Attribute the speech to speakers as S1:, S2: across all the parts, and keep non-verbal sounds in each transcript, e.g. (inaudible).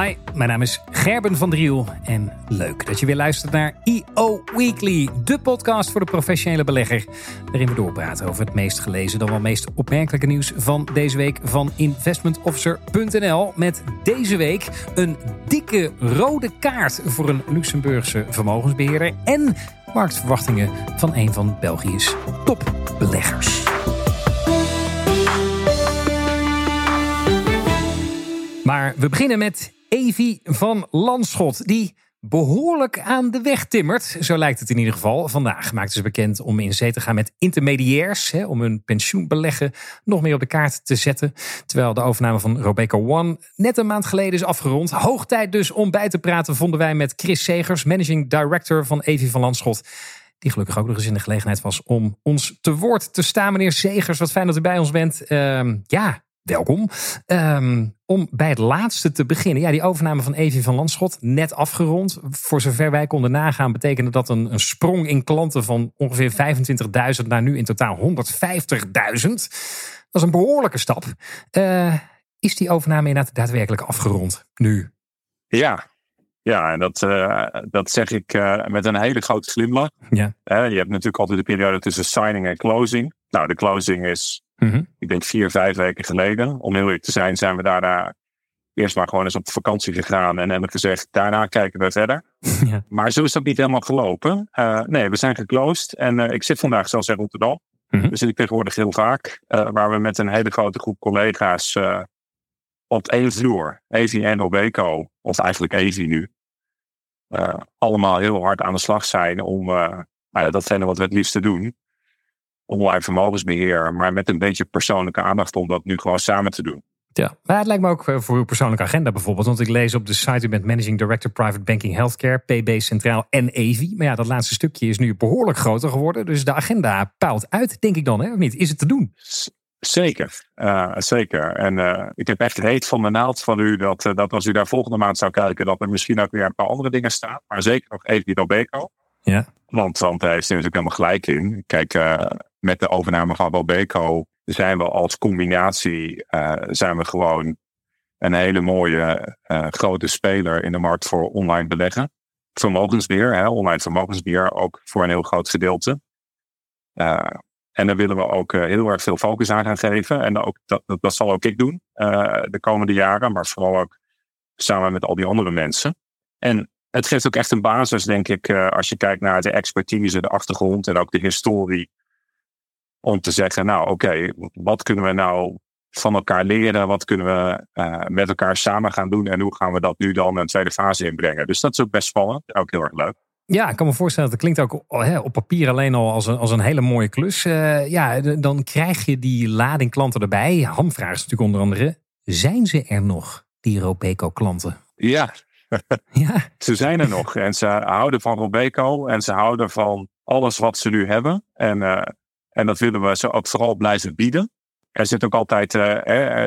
S1: Hi, mijn naam is Gerben van Driel en leuk dat je weer luistert naar EO Weekly, de podcast voor de professionele belegger, waarin we doorpraten over het meest gelezen dan wel meest opmerkelijke nieuws van deze week van investmentofficer.nl met deze week een dikke rode kaart voor een Luxemburgse vermogensbeheerder en marktverwachtingen van een van België's topbeleggers. Maar we beginnen met Evi van Landschot, die behoorlijk aan de weg timmert. Zo lijkt het in ieder geval. Vandaag maakte ze bekend om in zee te gaan met intermediairs. Hè, om hun pensioenbeleggen nog meer op de kaart te zetten. Terwijl de overname van Robeco One net een maand geleden is afgerond. Hoog tijd dus om bij te praten vonden wij met Chris Segers, managing director van Evi van Landschot. Die gelukkig ook nog eens in de gelegenheid was om ons te woord te staan. Meneer Segers, wat fijn dat u bij ons bent. Uh, ja, welkom. Um, om bij het laatste te beginnen. Ja, die overname van Evi van Landschot, net afgerond. Voor zover wij konden nagaan, betekende dat een, een sprong in klanten van ongeveer 25.000 naar nu in totaal 150.000. Dat is een behoorlijke stap. Uh, is die overname inderdaad daadwerkelijk afgerond nu?
S2: Ja, ja, en dat, uh, dat zeg ik uh, met een hele grote glimlach. Ja. Uh, je hebt natuurlijk altijd de periode tussen signing en closing. Nou, de closing is Mm-hmm. Ik denk vier, vijf weken geleden. Om heel eerlijk te zijn, zijn we daarna eerst maar gewoon eens op vakantie gegaan. En hebben gezegd, daarna kijken we verder. (laughs) Ja. Maar zo is dat niet helemaal gelopen. Uh, nee, we zijn geclosed. En uh, ik zit vandaag zelfs in Rotterdam. Mm-hmm. Dus ik tegenwoordig heel vaak. Uh, waar we met een hele grote groep collega's op één vloer, Evi en Obeco, of eigenlijk Evi nu, allemaal heel hard aan de slag zijn om nou datgene wat we het liefste doen, online vermogensbeheer, maar met een beetje persoonlijke aandacht om dat nu gewoon samen te doen.
S1: Ja, maar het lijkt me ook eh, voor uw persoonlijke agenda bijvoorbeeld. Want ik lees op de site, u bent Managing Director Private Banking Healthcare, PB Centraal en EVI. Maar ja, dat laatste stukje is nu behoorlijk groter geworden. Dus de agenda paalt uit, denk ik dan, hè? of niet? Is het te doen?
S2: Zeker, uh, zeker. En uh, ik heb echt heet van de naald van u dat, uh, dat als u daar volgende maand zou kijken, dat er misschien ook weer een paar andere dingen staan. Maar zeker nog EVI Robeco. Ja. Want, want daar heeft u natuurlijk helemaal gelijk in. Kijk, met de overname van Robeco zijn we als combinatie uh, zijn we gewoon een hele mooie uh, grote speler in de markt voor online beleggen. Vermogensbeheer, hè, online vermogensbeheer ook voor een heel groot gedeelte. Uh, en daar willen we ook heel erg veel focus aan gaan geven. En ook, dat, dat, dat zal ook ik doen de komende jaren, maar vooral ook samen met al die andere mensen. En het geeft ook echt een basis, denk ik, als je kijkt naar de expertise, de achtergrond en ook de historie om te zeggen, nou oké, wat kunnen we nou van elkaar leren? Wat kunnen we uh, met elkaar samen gaan doen? En hoe gaan we dat nu dan een tweede fase inbrengen? Dus dat is ook best spannend. Ook heel erg leuk.
S1: Ja, ik kan me voorstellen, dat klinkt ook hè, op papier alleen al als een, als een hele mooie klus. Uh, ja, dan krijg je die lading klanten erbij. Hamvraag is natuurlijk onder andere, zijn ze er nog, die Robeco klanten?
S2: Ja. (laughs) ja, ze zijn er nog. En ze houden van Robeco en ze houden van alles wat ze nu hebben. En uh, en dat willen we ze ook vooral blijven bieden. Er zit ook altijd, uh,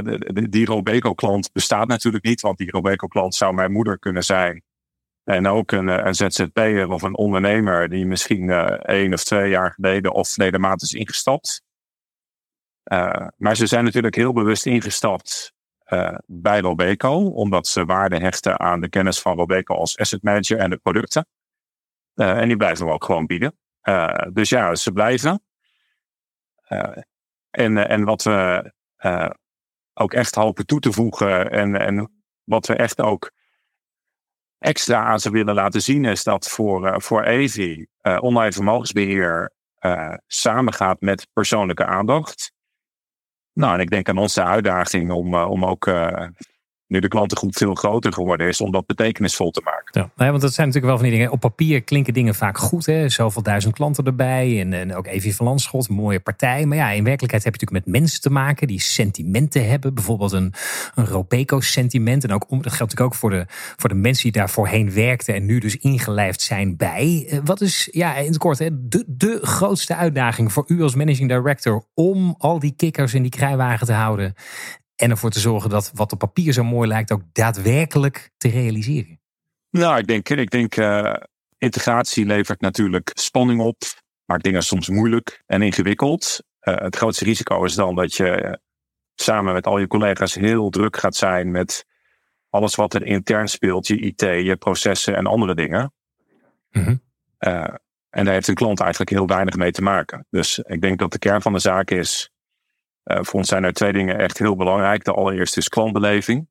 S2: die Robeco-klant bestaat natuurlijk niet, want die Robeco-klant zou mijn moeder kunnen zijn. En ook een, eh, een ZZP'er of een ondernemer die misschien uh, één of twee jaar geleden of verleden is ingestapt. Uh, maar ze zijn natuurlijk heel bewust ingestapt bij Robeco, omdat ze waarde hechten aan de kennis van Robeco als asset manager en de producten. en die blijven we ook gewoon bieden. dus ja, ze blijven. Uh, en, en wat we uh, ook echt hopen toe te voegen en, en wat we echt ook extra aan ze willen laten zien is dat voor, uh, voor Evi online vermogensbeheer samengaat met persoonlijke aandacht. Nou, en ik denk aan onze uitdaging om, om ook nu de klantengroep veel groter geworden is, om dat betekenisvol te maken.
S1: Ja, want dat zijn natuurlijk wel van die dingen. Op papier klinken dingen vaak goed. Hè? Zoveel duizend klanten erbij. En, en ook Evie van Landschot, mooie partij. Maar ja, in werkelijkheid heb je natuurlijk met mensen te maken die sentimenten hebben. Bijvoorbeeld een, een Robeco-sentiment. En ook, dat geldt natuurlijk ook voor de, voor de mensen die daar voorheen werkten en nu dus ingelijfd zijn bij. Eh, wat is, ja, in het kort, hè, de, de grootste uitdaging voor u als managing director om al die kikkers in die krijwagen te houden en ervoor te zorgen dat wat op papier zo mooi lijkt ook daadwerkelijk te realiseren?
S2: Nou, ik denk, ik denk uh, integratie levert natuurlijk spanning op. Maakt dingen soms moeilijk en ingewikkeld. Uh, het grootste risico is dan dat je uh, samen met al je collega's heel druk gaat zijn met alles wat er intern speelt, je IT, je processen en andere dingen. Mm en daar heeft een klant eigenlijk heel weinig mee te maken. Dus ik denk dat de kern van de zaak is, voor ons zijn er twee dingen echt heel belangrijk. De allereerste is klantbeleving.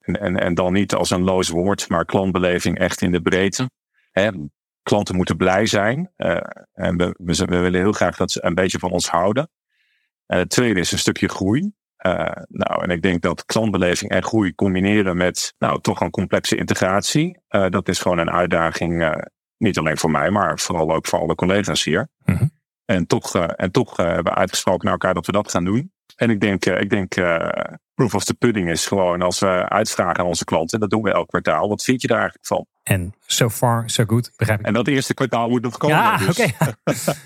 S2: En, en, en dan niet als een loos woord, maar klantbeleving echt in de breedte. Hè, klanten moeten blij zijn. Uh, en we, we, willen heel graag dat ze een beetje van ons houden. En het tweede is een stukje groei. Uh, nou, en ik denk dat klantbeleving en groei combineren met nou, toch een complexe integratie. Dat is gewoon een uitdaging niet alleen voor mij, maar vooral ook voor alle collega's hier. Mhm. En toch, uh, en toch uh, hebben we uitgesproken naar elkaar dat we dat gaan doen. En ik denk, uh, ik denk proof of the pudding is gewoon als we uitvragen aan onze klanten, dat doen we elk kwartaal. Wat vind je daar eigenlijk van?
S1: En so far, so good, begrijp ik.
S2: En dat eerste kwartaal moet nog komen.
S1: Ja, dus. oké.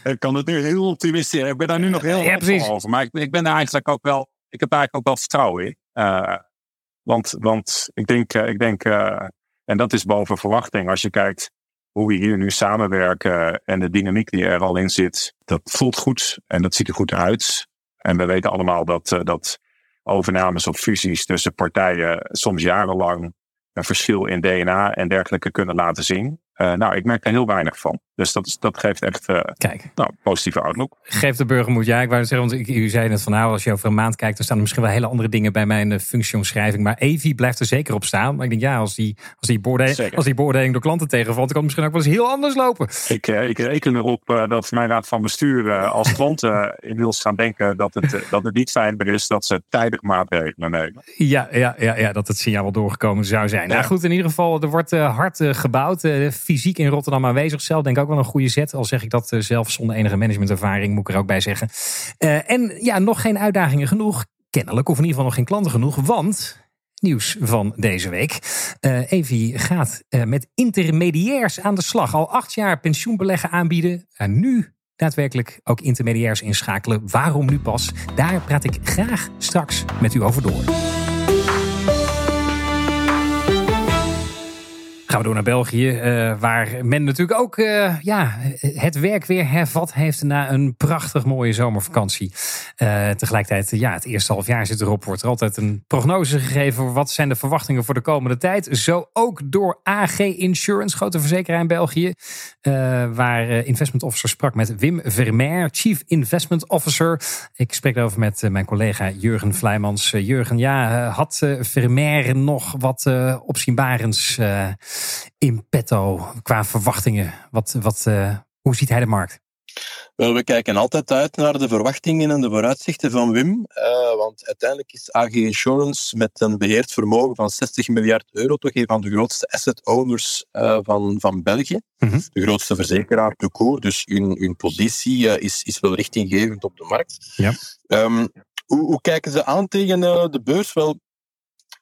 S1: (laughs)
S2: ik kan het nu heel optimistisch. Ik ben daar nu nog heel ja, over. Maar ik, ik ben daar eigenlijk ook wel, ik heb daar eigenlijk ook wel vertrouwen in. want, want ik denk, ik denk en dat is boven verwachting. Als je kijkt hoe we hier nu samenwerken en de dynamiek die er al in zit, dat voelt goed en dat ziet er goed uit. En we weten allemaal dat, uh, dat overnames of fusies tussen partijen soms jarenlang een verschil in DNA en dergelijke kunnen laten zien. Uh, nou, ik merk daar heel weinig van. Dus dat, dat geeft echt uh, Kijk. Nou, positieve outlook.
S1: Geeft de burger moed. Ja, ik wou zeggen, want u zei net van nou, als je over een maand kijkt, dan staan er misschien wel hele andere dingen bij mijn uh, functieomschrijving. Maar Evi blijft er zeker op staan. Maar ik denk ja, als die, als die, beoordeling, als die beoordeling door klanten tegenvalt, dan kan het misschien ook wel eens heel anders lopen.
S2: Ik, ik reken erop dat mijn raad van bestuur als (laughs) klanten inmiddels gaan denken dat het, dat het niet fijn is dat ze tijdig maatregelen nemen.
S1: Ja, ja, ja, ja dat het signaal wel doorgekomen zou zijn. Nou goed, in ieder geval, er wordt hard gebouwd fysiek in Rotterdam aanwezig. Zelf denk ik ook wel een goede zet. Al zeg ik dat eh, zelf zonder enige managementervaring, moet ik er ook bij zeggen. Uh, en ja, nog geen uitdagingen genoeg. Kennelijk, of in ieder geval nog geen klanten genoeg. Want nieuws van deze week. Uh, Evi gaat met intermediairs aan de slag. Al acht jaar pensioenbeleggen aanbieden. En nu daadwerkelijk ook intermediairs inschakelen. Waarom nu pas? Daar praat ik graag straks met u over door. Gaan we door naar België, uh, waar men natuurlijk ook uh, ja, het werk weer hervat heeft na een prachtig mooie zomervakantie. Uh, tegelijkertijd, ja, het eerste half jaar zit erop, wordt er altijd een prognose gegeven. Wat zijn de verwachtingen voor de komende tijd? Zo ook door AG Insurance, grote verzekeraar in België, waar investment officer sprak met Wim Vermeer, Chief Investment Officer. Ik spreek daarover met mijn collega Jurgen Vlijmans. Jurgen, ja, had Vermeer nog wat opzienbarends in petto qua verwachtingen? Wat, wat, uh, hoe ziet hij de markt?
S3: Wel, we kijken altijd uit naar de verwachtingen en de vooruitzichten van Wim. Uh, want uiteindelijk is AG Insurance met een beheerd vermogen van 60 miljard euro toch een van de grootste asset owners uh, van, van België. Mm -hmm. De grootste verzekeraar de koer. Dus hun, hun positie uh, is, is wel richtinggevend op de markt. Ja. Um, hoe, hoe, kijken ze aan tegen de beurs? Wel,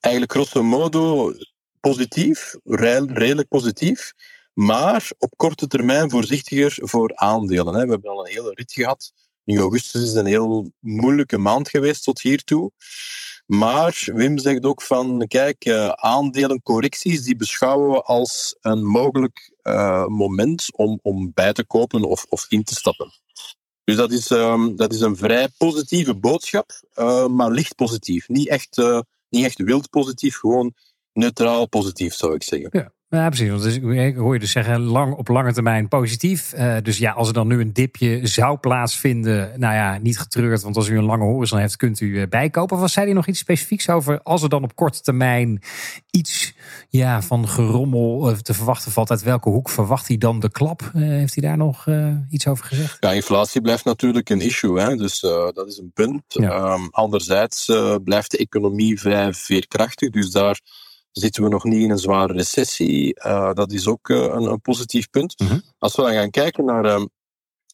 S3: eigenlijk grosso modo positief, redelijk positief, maar op korte termijn voorzichtiger voor aandelen. We hebben al een hele rit gehad. Nu augustus is een heel moeilijke maand geweest tot hiertoe. Maar Wim zegt ook van, kijk, uh, aandelencorrecties die beschouwen we als een mogelijk uh, moment om, om bij te kopen of, of in te stappen. Dus dat is, um, dat is een vrij positieve boodschap, uh, maar licht positief. Niet echt, niet echt wild positief, gewoon neutraal positief, zou ik zeggen.
S1: Ja. Ja, precies. Dus ik hoor je dus zeggen, lang, op lange termijn positief. Uh, dus ja, als er dan nu een dipje zou plaatsvinden, nou ja, niet getreurd, want als u een lange horizon heeft, kunt u uh, bijkopen. Of zei hij nog iets specifieks over als er dan op korte termijn iets ja, van gerommel te verwachten valt? Uit welke hoek verwacht hij dan de klap? heeft hij daar nog iets over gezegd?
S3: Ja, inflatie blijft natuurlijk een issue, hè? dus dat is een punt. Ja. Um, anderzijds blijft de economie vrij veerkrachtig, dus daar zitten we nog niet in een zware recessie. Uh, dat is ook uh, een, een, positief punt. Mm -hmm. Als we dan gaan kijken naar uh,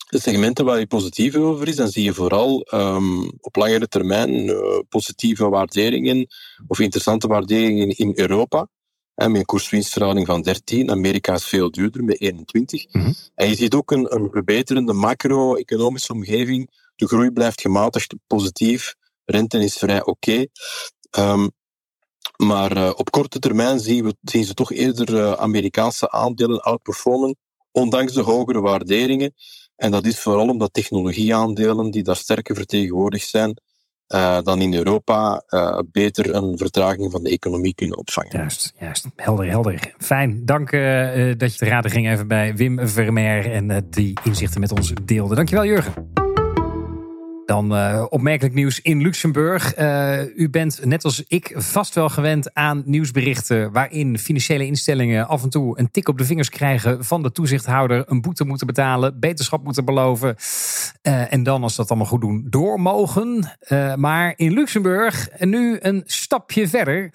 S3: de segmenten waar je positief over is, dan zie je vooral um, op langere termijn positieve waarderingen of interessante waarderingen in Europa. En met een koerswinstverhouding van 13. Amerika is veel duurder, met 21. Mm -hmm. En je ziet ook een, een verbeterende macro-economische omgeving. De groei blijft gematigd positief. Rente is vrij oké. Okay. Um, maar uh, op korte termijn zien, we, zien ze toch eerder uh, Amerikaanse aandelen outperformen, ondanks de hogere waarderingen. En dat is vooral omdat technologieaandelen, die daar sterker vertegenwoordigd zijn, uh, dan in Europa beter een vertraging van de economie kunnen opvangen.
S1: Juist, juist. Helder, helder. Fijn. Dank dat je te raden ging even bij Wim Vermeer en die inzichten met ons deelde. Dankjewel Jurgen. Dan uh, opmerkelijk nieuws in Luxemburg. Uh, u bent net als ik vast wel gewend aan nieuwsberichten waarin financiële instellingen af en toe een tik op de vingers krijgen van de toezichthouder, een boete moeten betalen, beterschap moeten beloven uh, en dan als dat allemaal goed doen door mogen. maar in Luxemburg nu een stapje verder,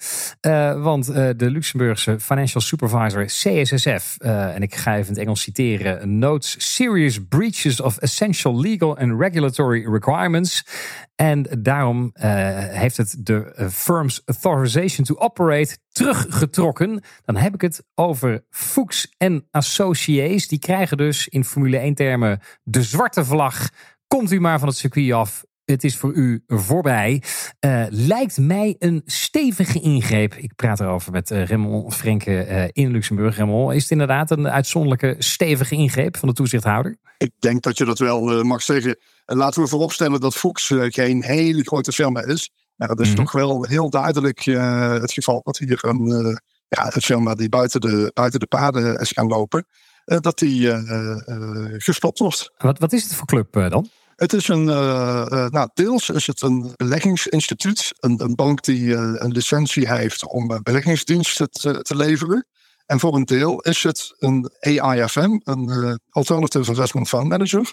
S1: want de Luxemburgse Financial Supervisor CSSF, en ik ga even in het Engels citeren, notes serious breaches of essential legal and regulatory requirements en daarom uh, heeft het de uh, firm's authorization to operate teruggetrokken. Dan heb ik het over Fuchs en Associates. Die krijgen dus in Formule 1 termen de zwarte vlag. Komt u maar van het circuit af. Het is voor u voorbij. Uh, lijkt mij een stevige ingreep. Ik praat erover met uh, Raymond Frenke uh, in Luxemburg. Raymond, is het inderdaad een uitzonderlijke stevige ingreep van de toezichthouder?
S4: Ik denk dat je dat wel mag zeggen. laten we vooropstellen dat Fuchs geen hele grote firma is. Maar het is mm -hmm. toch wel heel duidelijk het geval dat hier een, ja, een firma die buiten de, buiten de paden is gaan lopen, dat die gestopt wordt.
S1: Wat, wat is het voor club dan?
S4: Het is een, uh, uh, nou, deels is het een beleggingsinstituut, een, een bank die uh, een licentie heeft om beleggingsdiensten te, te, leveren. En voor een deel is het een AIFM, een Alternative Investment Fund Manager.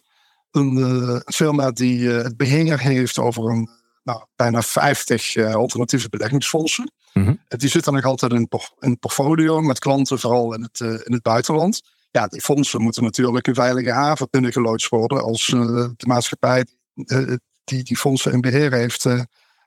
S4: Een firma die het beheer heeft over een, nou, bijna 50 alternatieve beleggingsfondsen. Mm -hmm. Die zitten nog altijd in een portfolio met klanten, vooral in het, in het buitenland ja, die fondsen moeten natuurlijk een veilige haven binnengeloodst worden als uh, de maatschappij uh, die die fondsen in beheer heeft,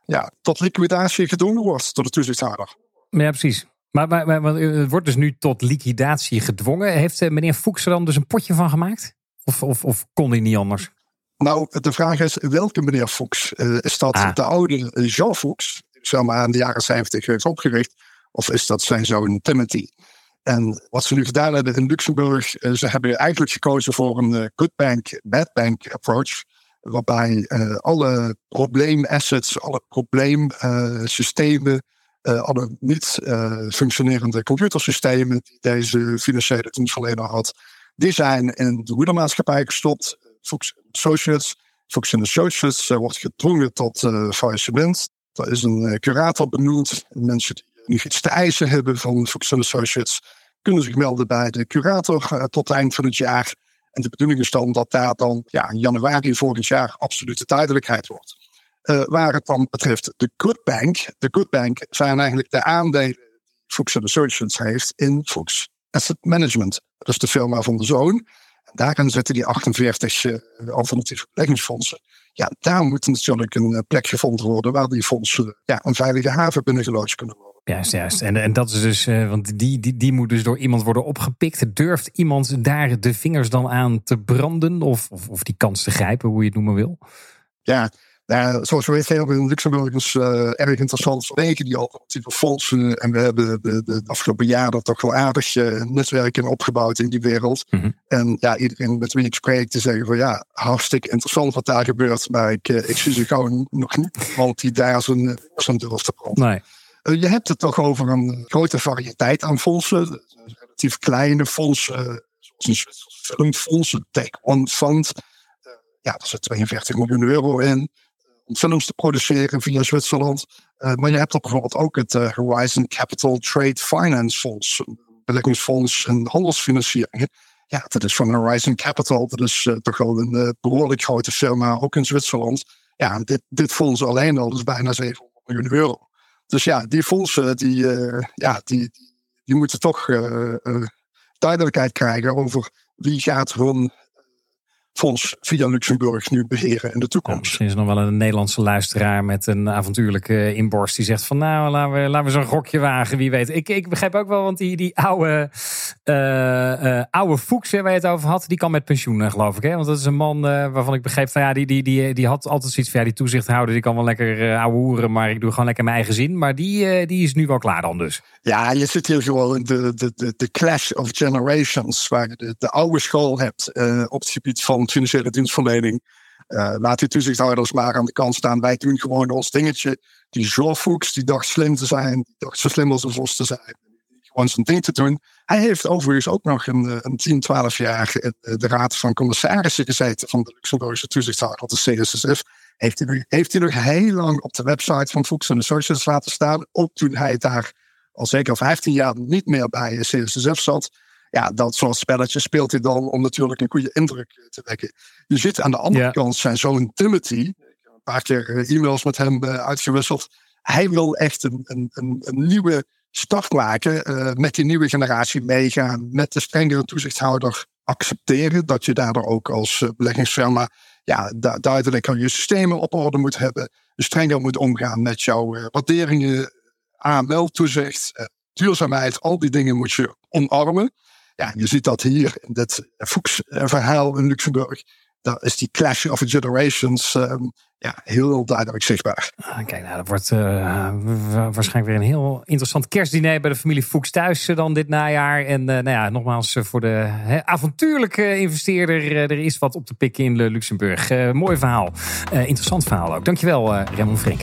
S4: ja, tot liquidatie gedwongen wordt door de toezichthouder.
S1: Ja, precies. Maar, maar, maar, het wordt dus nu tot liquidatie gedwongen. Heeft meneer Fuchs er dan dus een potje van gemaakt? Of, of, of kon hij niet anders?
S4: Nou, de vraag is welke meneer Fuchs? is dat ah. de oude Jean Fuchs, zeg maar in de jaren 70 is opgericht? Of is dat zijn zoon Timothy? En wat ze nu gedaan hebben in Luxemburg, uh, ze hebben eigenlijk gekozen voor een uh, good bank, bad bank approach. Waarbij uh, alle probleemassets, alle probleemsystemen, alle niet functionerende computersystemen die deze financiële dienstverlener had, die zijn in de moedermaatschappij gestopt. Fuchs Associates. Fuchs Associates wordt gedwongen tot faillissement. Er is een curator benoemd. Mensen die nog iets te eisen hebben van Fuchs Associates, kunnen zich melden bij de curator uh, tot het eind van het jaar. En de bedoeling is dan dat daar dan ja, in januari volgend jaar absolute duidelijkheid wordt. Uh, waar het dan betreft de Good Bank. De Good Bank zijn eigenlijk de aandelen die Fuchs Associates heeft in Fuchs Asset Management. Dat is de firma van de zoon. Daarin zitten die 48 uh, alternatieve beleggingsfondsen. Ja, daar moet natuurlijk een plek gevonden worden waar die fondsen ja, een veilige haven binnengeloodst kunnen worden.
S1: Juist, juist. En, en dat is dus, uh, want die, die, die moet dus door iemand worden opgepikt. Durft iemand daar de vingers dan aan te branden? Of, of, of die kans te grijpen, hoe je het noemen wil?
S4: Ja, nou, zoals we weten hebben we in Luxemburg is uh, erg interessant vanwege die alternatieve fondsen. En we hebben de, de, afgelopen jaren toch wel aardig uh, netwerken opgebouwd in die wereld. Mm -hmm. En ja, iedereen met wie ik spreek te zeggen van ja, hartstikke interessant wat daar gebeurt. Maar ik, uh, ik zie ze gewoon nog niet, want die daar zijn, zijn durft te branden. Nee. Uh, je hebt het toch over een grote variëteit aan fondsen. Relatief kleine fondsen, zoals een filmfonds, een Take One Fund. Uh, ja, daar zit 42 miljoen euro in om films te produceren via Zwitserland. Maar je hebt bijvoorbeeld ook het Horizon Capital Trade Finance Fonds, beleggingsfonds en handelsfinancieringen. Ja, dat is van Horizon Capital. Dat is toch wel een behoorlijk grote firma, ook in Zwitserland. Ja, dit, dit fonds alleen al is bijna 700 miljoen euro. Dus ja, die fondsen die, uh, ja, die, die moeten toch uh, uh, duidelijkheid krijgen over wie gaat hun fonds via Luxemburg nu beheren in de toekomst.
S1: misschien is er nog wel een Nederlandse luisteraar met een avontuurlijke inborst die zegt van nou laten we, laten we zo'n gokje wagen, wie weet. Ik, ik begrijp ook wel, want die, die oude, uh, uh, oude Fuchs waar je het over had, die kan met pensioen geloof ik. Hè? Want dat is een man uh, waarvan ik begreep van ja, die, die, die, die had altijd zoiets van ja, die toezichthouder die kan wel lekker ouwe hoeren, maar ik doe gewoon lekker mijn eigen zin. Maar die, die is nu wel klaar dan dus.
S4: Ja, je zit hier gewoon in de, de, de, de clash of generations, waar je de, de oude school hebt op het gebied van financiële dienstverlening. Uh, laat die toezichthouders maar aan de kant staan. Wij doen gewoon ons dingetje. Die Fuchs, die dacht slim te zijn, die dacht zo slim als een vos te zijn. Gewoon zijn ding te doen. Hij heeft overigens ook nog een, eh, een 10, 12 jaar in de Raad van Commissarissen gezeten van de Luxemburgse toezichthouder, de CSSF. Heeft hij, heeft hij nog heel lang op de website van Fuchs Associates laten staan. Ook toen hij daar al zeker 15 jaar niet meer bij CSSF zat. Ja, dat soort spelletjes speelt hij dan om natuurlijk een goede indruk te wekken. Je ziet aan de andere kant zijn zoon Timothy. Ik heb een paar keer eh, e-mails met hem eh, uitgewisseld. Hij wil echt een, een, een, een nieuwe start maken. Uh, met die nieuwe generatie meegaan. Met de strengere toezichthouder accepteren. Dat je daardoor ook als beleggingsfirma ja, duidelijk je systemen op orde moet hebben. Strenger moet omgaan met jouw waarderingen AML-toezicht, duurzaamheid, al die dingen moet je omarmen. Ja, je ziet dat hier in dit Fuchs-verhaal in Luxemburg. Daar is die clash of generations um, ja, heel duidelijk zichtbaar.
S1: Ah, kijk, nou, dat wordt uh, waarschijnlijk weer een heel interessant kerstdiner bij de familie Fuchs thuis uh, dan dit najaar. En uh, nou ja, nogmaals voor de avontuurlijke investeerder, er is wat op te pikken in Luxemburg. mooi verhaal. interessant verhaal ook. Dankjewel, Raymond Frink.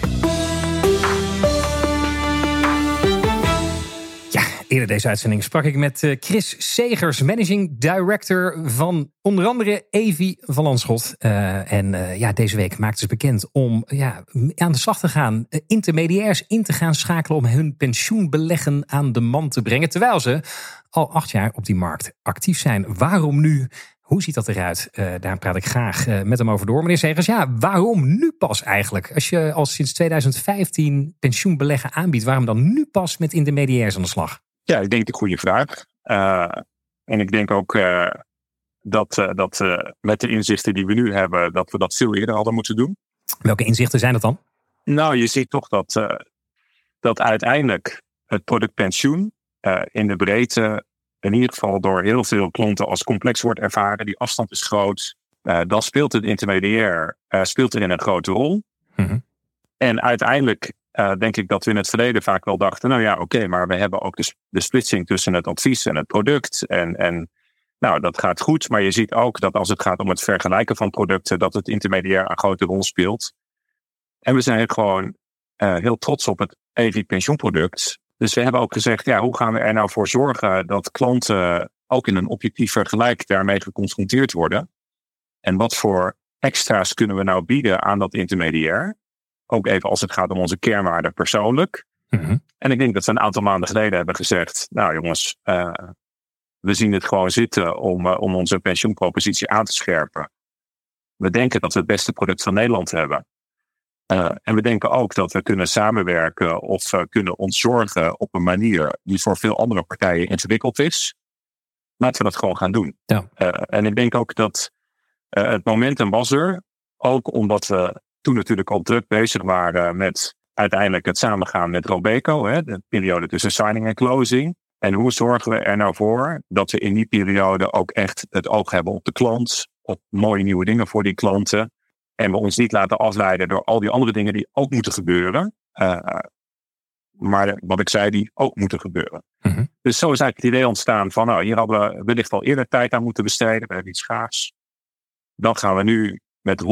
S1: Eerder deze uitzending sprak ik met eh, Chris Segers, managing director van onder andere Evi van Landschot. Uh, en uh, ja, deze week maakte ze bekend om ja, aan de slag te gaan, intermediairs in te gaan schakelen om hun pensioenbeleggen aan de man te brengen. Terwijl ze al acht jaar op die markt actief zijn. Waarom nu? Hoe ziet dat eruit? Daar praat ik graag met hem over door. Meneer Segers, ja, waarom nu pas eigenlijk? Als je al sinds 2015 pensioenbeleggen aanbiedt, waarom dan nu pas met intermediairs aan de slag?
S2: Ja, ik denk de goede vraag. Uh, en ik denk ook uh, dat, uh, dat met de inzichten die we nu hebben, dat we dat veel eerder hadden moeten doen.
S1: Welke inzichten zijn dat dan?
S2: Nou, je ziet toch dat, dat uiteindelijk het product pensioen in de breedte in ieder geval door heel veel klanten als complex wordt ervaren. Die afstand is groot. dan speelt het intermediair speelt erin een grote rol. Mm -hmm. En uiteindelijk uh, denk ik dat we in het verleden vaak wel dachten, nou ja, oké, maar we hebben ook de, de splitsing tussen het advies en het product. En, en nou, dat gaat goed, maar je ziet ook dat als het gaat om het vergelijken van producten, dat het intermediair een grote rol speelt. En we zijn gewoon uh, heel trots op het EV pensioenproduct. Dus we hebben ook gezegd, ja, hoe gaan we er nou voor zorgen dat klanten ook in een objectief vergelijk daarmee geconfronteerd worden? En wat voor extra's kunnen we nou bieden aan dat intermediair? Ook even als het gaat om onze kernwaarden persoonlijk. Mhm. En ik denk dat we een aantal maanden geleden hebben gezegd, nou jongens, uh, we zien het gewoon zitten om, uh, om onze pensioenpropositie aan te scherpen. We denken dat we het beste product van Nederland hebben. Uh, en we denken ook dat we kunnen samenwerken of kunnen ontzorgen op een manier die voor veel andere partijen ingewikkeld is. Laten we dat gewoon gaan doen. Ja. en ik denk ook dat het momentum was er, ook omdat we toen natuurlijk al druk bezig waren met uiteindelijk het samengaan met Robeco, hè, de periode tussen signing en closing. En hoe zorgen we er nou voor dat we in die periode ook echt het oog hebben op de klant, op mooie nieuwe dingen voor die klanten. En we ons niet laten afleiden door al die andere dingen die ook moeten gebeuren. Uh, maar wat ik zei, die ook moeten gebeuren. Mhm. Dus zo is eigenlijk het idee ontstaan van, nou, hier hadden we wellicht al eerder tijd aan moeten besteden. We hebben iets gaafs. Dan gaan we nu met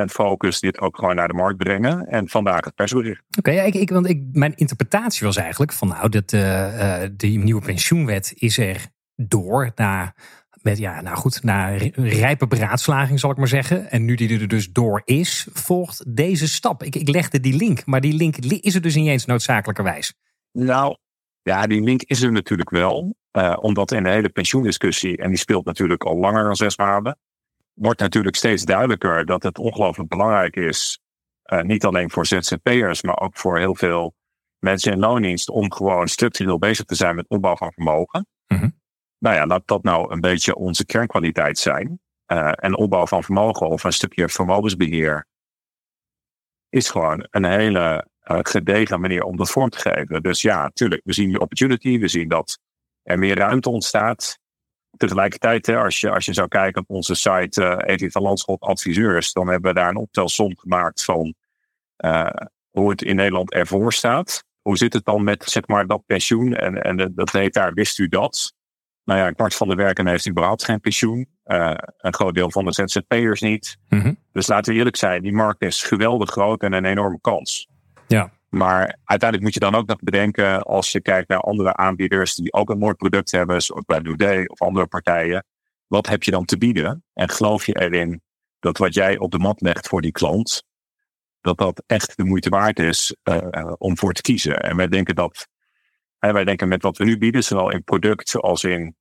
S2: 100% focus dit ook gewoon naar de markt brengen. En vandaag het persbericht.
S1: Oké, okay, ik, ik, want ik, mijn interpretatie was eigenlijk van nou, dat, uh, die nieuwe pensioenwet is er door naar, met, ja, nou goed, naar rijpe beraadslaging zal ik maar zeggen. En nu die er dus door is, volgt deze stap. Ik, ik legde die link, maar die link is er dus niet eens noodzakelijkerwijs.
S2: Nou, ja, die link is er natuurlijk wel. Uh, omdat in de hele pensioendiscussie, en die speelt natuurlijk al langer dan zes maanden wordt natuurlijk steeds duidelijker dat het ongelooflijk belangrijk is. Uh, niet alleen voor ZZP'ers, maar ook voor heel veel mensen in loondienst. om gewoon structureel bezig te zijn met opbouw van vermogen. Mm Nou ja, laat dat nou een beetje onze kernkwaliteit zijn. Uh, en opbouw van vermogen of een stukje vermogensbeheer. is gewoon een hele uh, gedegen manier om dat vorm te geven. Dus ja, natuurlijk, we zien die opportunity. We zien dat er meer ruimte ontstaat tegelijkertijd, hè, als, je, als je zou kijken op onze site uh, Edith van Landschot Adviseurs, dan hebben we daar een optelsom gemaakt van uh, hoe het in Nederland ervoor staat. Hoe zit het dan met zeg maar, dat pensioen? En, en dat heet daar, wist u dat? Nou ja, een kwart van de werkenden heeft überhaupt geen pensioen. Uh, een groot deel van de ZZP'ers niet. Mm Dus laten we eerlijk zijn, die markt is geweldig groot en een enorme kans.
S1: Ja.
S2: Maar uiteindelijk moet je dan ook nog bedenken, als je kijkt naar andere aanbieders die ook een mooi product hebben, zoals bij Day of andere partijen, wat heb je dan te bieden? En geloof je erin dat wat jij op de mat legt voor die klant, dat dat echt de moeite waard is uh, om voor te kiezen? En wij denken dat, en wij denken met wat we nu bieden, zowel in product als in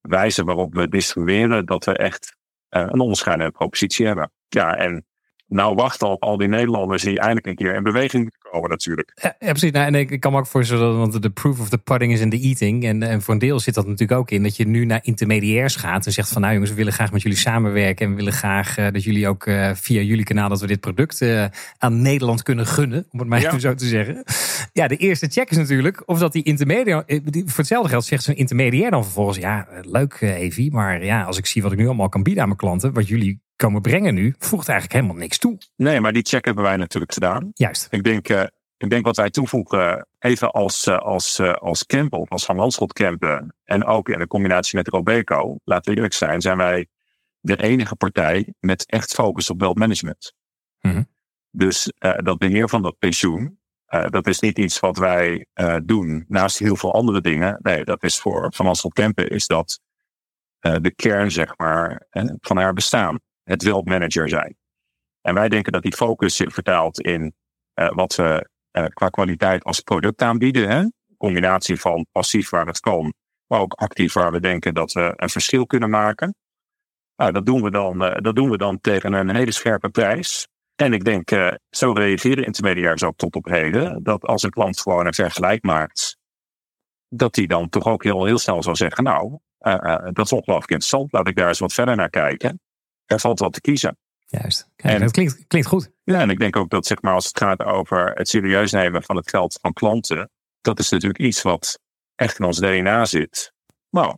S2: wijze waarop we distribueren, dat we echt uh, een onderscheidende propositie hebben. Ja, en nou wachten op al die Nederlanders die eindelijk een keer in beweging komen natuurlijk.
S1: Ja, precies. Nou, en ik kan me ook voorstellen, want de proof of the pudding is in the eating. En, en voor een deel zit dat natuurlijk ook in dat je nu naar intermediairs gaat en zegt van nou jongens, we willen graag met jullie samenwerken en we willen graag uh, dat jullie ook uh, via jullie kanaal dat we dit product uh, aan Nederland kunnen gunnen, om het maar even zo te zeggen. Ja, de eerste check is natuurlijk of dat die intermediair, voor hetzelfde geld zegt zo'n intermediair dan vervolgens, ja leuk Evi, maar ja, als ik zie wat ik nu allemaal kan bieden aan mijn klanten, wat jullie komen brengen nu, voegt eigenlijk helemaal niks toe.
S2: Nee, maar die check hebben wij natuurlijk gedaan.
S1: Juist.
S2: Ik denk, uh, ik denk wat wij toevoegen, even als, uh, als, uh, als Campbell, als Van Landschot campen, en ook in de combinatie met Robeco, laten we eerlijk zijn, zijn wij de enige partij met echt focus op wealth management.
S1: Mm -hmm.
S2: Dus dat beheer van dat pensioen, dat is niet iets wat wij doen naast heel veel andere dingen. Nee, dat is voor Van Landschot Kempen is dat de kern, zeg maar, van haar bestaan het wealth manager zijn. En wij denken dat die focus zich vertaalt in uh, wat we uh, qua kwaliteit als product aanbieden. Hè? Combinatie van passief waar het kan, maar ook actief waar we denken dat we een verschil kunnen maken. Nou, dat doen we dan, uh, dat doen we dan tegen een hele scherpe prijs. En ik denk, zo reageren intermediairs ook tot op heden, dat als een klant gewoon een vergelijk maakt, dat die dan toch ook heel, heel snel zal zeggen, nou, dat is ongelooflijk interessant, laat ik daar eens wat verder naar kijken er valt wat te kiezen.
S1: Juist. Kijk, en, dat klinkt, klinkt goed.
S2: Ja, en ik denk ook dat zeg maar, als het gaat over het serieus nemen van het geld van klanten, dat is natuurlijk iets wat echt in ons DNA zit. Nou,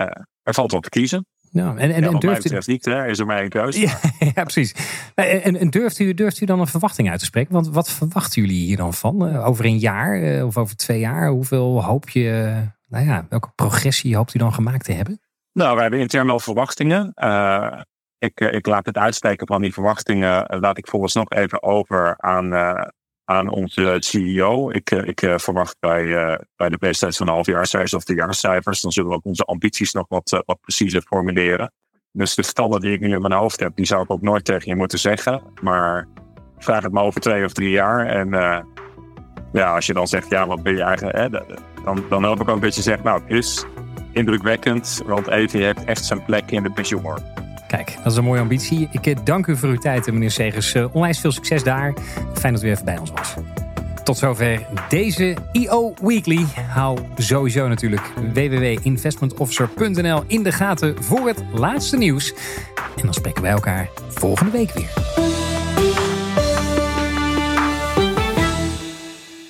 S2: uh, er valt wat te kiezen.
S1: Nou, en, en,
S2: ja,
S1: en durft
S2: u... niet, hè, is er mij een keuze.
S1: Ja, (laughs) ja precies. En, en, durft, u, durft u dan een verwachting uit te spreken? Want wat verwachten jullie hier dan van? Over een jaar of over twee jaar? Hoeveel hoop je, nou ja, welke progressie hoopt u dan gemaakt te hebben?
S2: Nou, wij hebben intern wel verwachtingen. Uh, ik, ik laat het uitspreken van die verwachtingen, laat ik volgens nog even over aan, uh, aan onze CEO. Ik, ik verwacht bij, bij de presentatie van de halfjaarcijfers of de jaarcijfers, dan zullen we ook onze ambities nog wat, wat preciezer formuleren. Dus de getallen die ik nu in mijn hoofd heb, die zou ik ook nooit tegen je moeten zeggen. Maar vraag het me over twee of drie jaar. En ja, als je dan zegt, ja, wat ben je eigenlijk, hè, dan, dan hoop ik ook dat je zegt, nou, het is indrukwekkend, want EV heeft echt zijn plek in de pensioenmarkt.
S1: Kijk, dat is een mooie ambitie. Ik dank u voor uw tijd, meneer Segers. Onwijs veel succes daar. Fijn dat u even bij ons was. Tot zover deze EO Weekly. Hou sowieso natuurlijk www.investmentofficer.nl in de gaten voor het laatste nieuws. En dan spreken wij elkaar volgende week weer.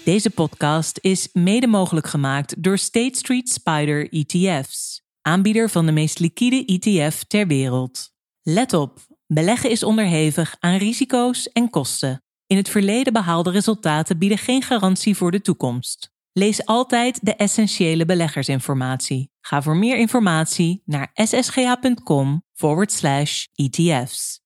S5: Deze podcast is mede mogelijk gemaakt door State Street Spider ETF's, aanbieder van de meest liquide ETF ter wereld. Let op, beleggen is onderhevig aan risico's en kosten. In het verleden behaalde resultaten bieden geen garantie voor de toekomst. Lees altijd de essentiële beleggersinformatie. Ga voor meer informatie naar ssga.com/etf's.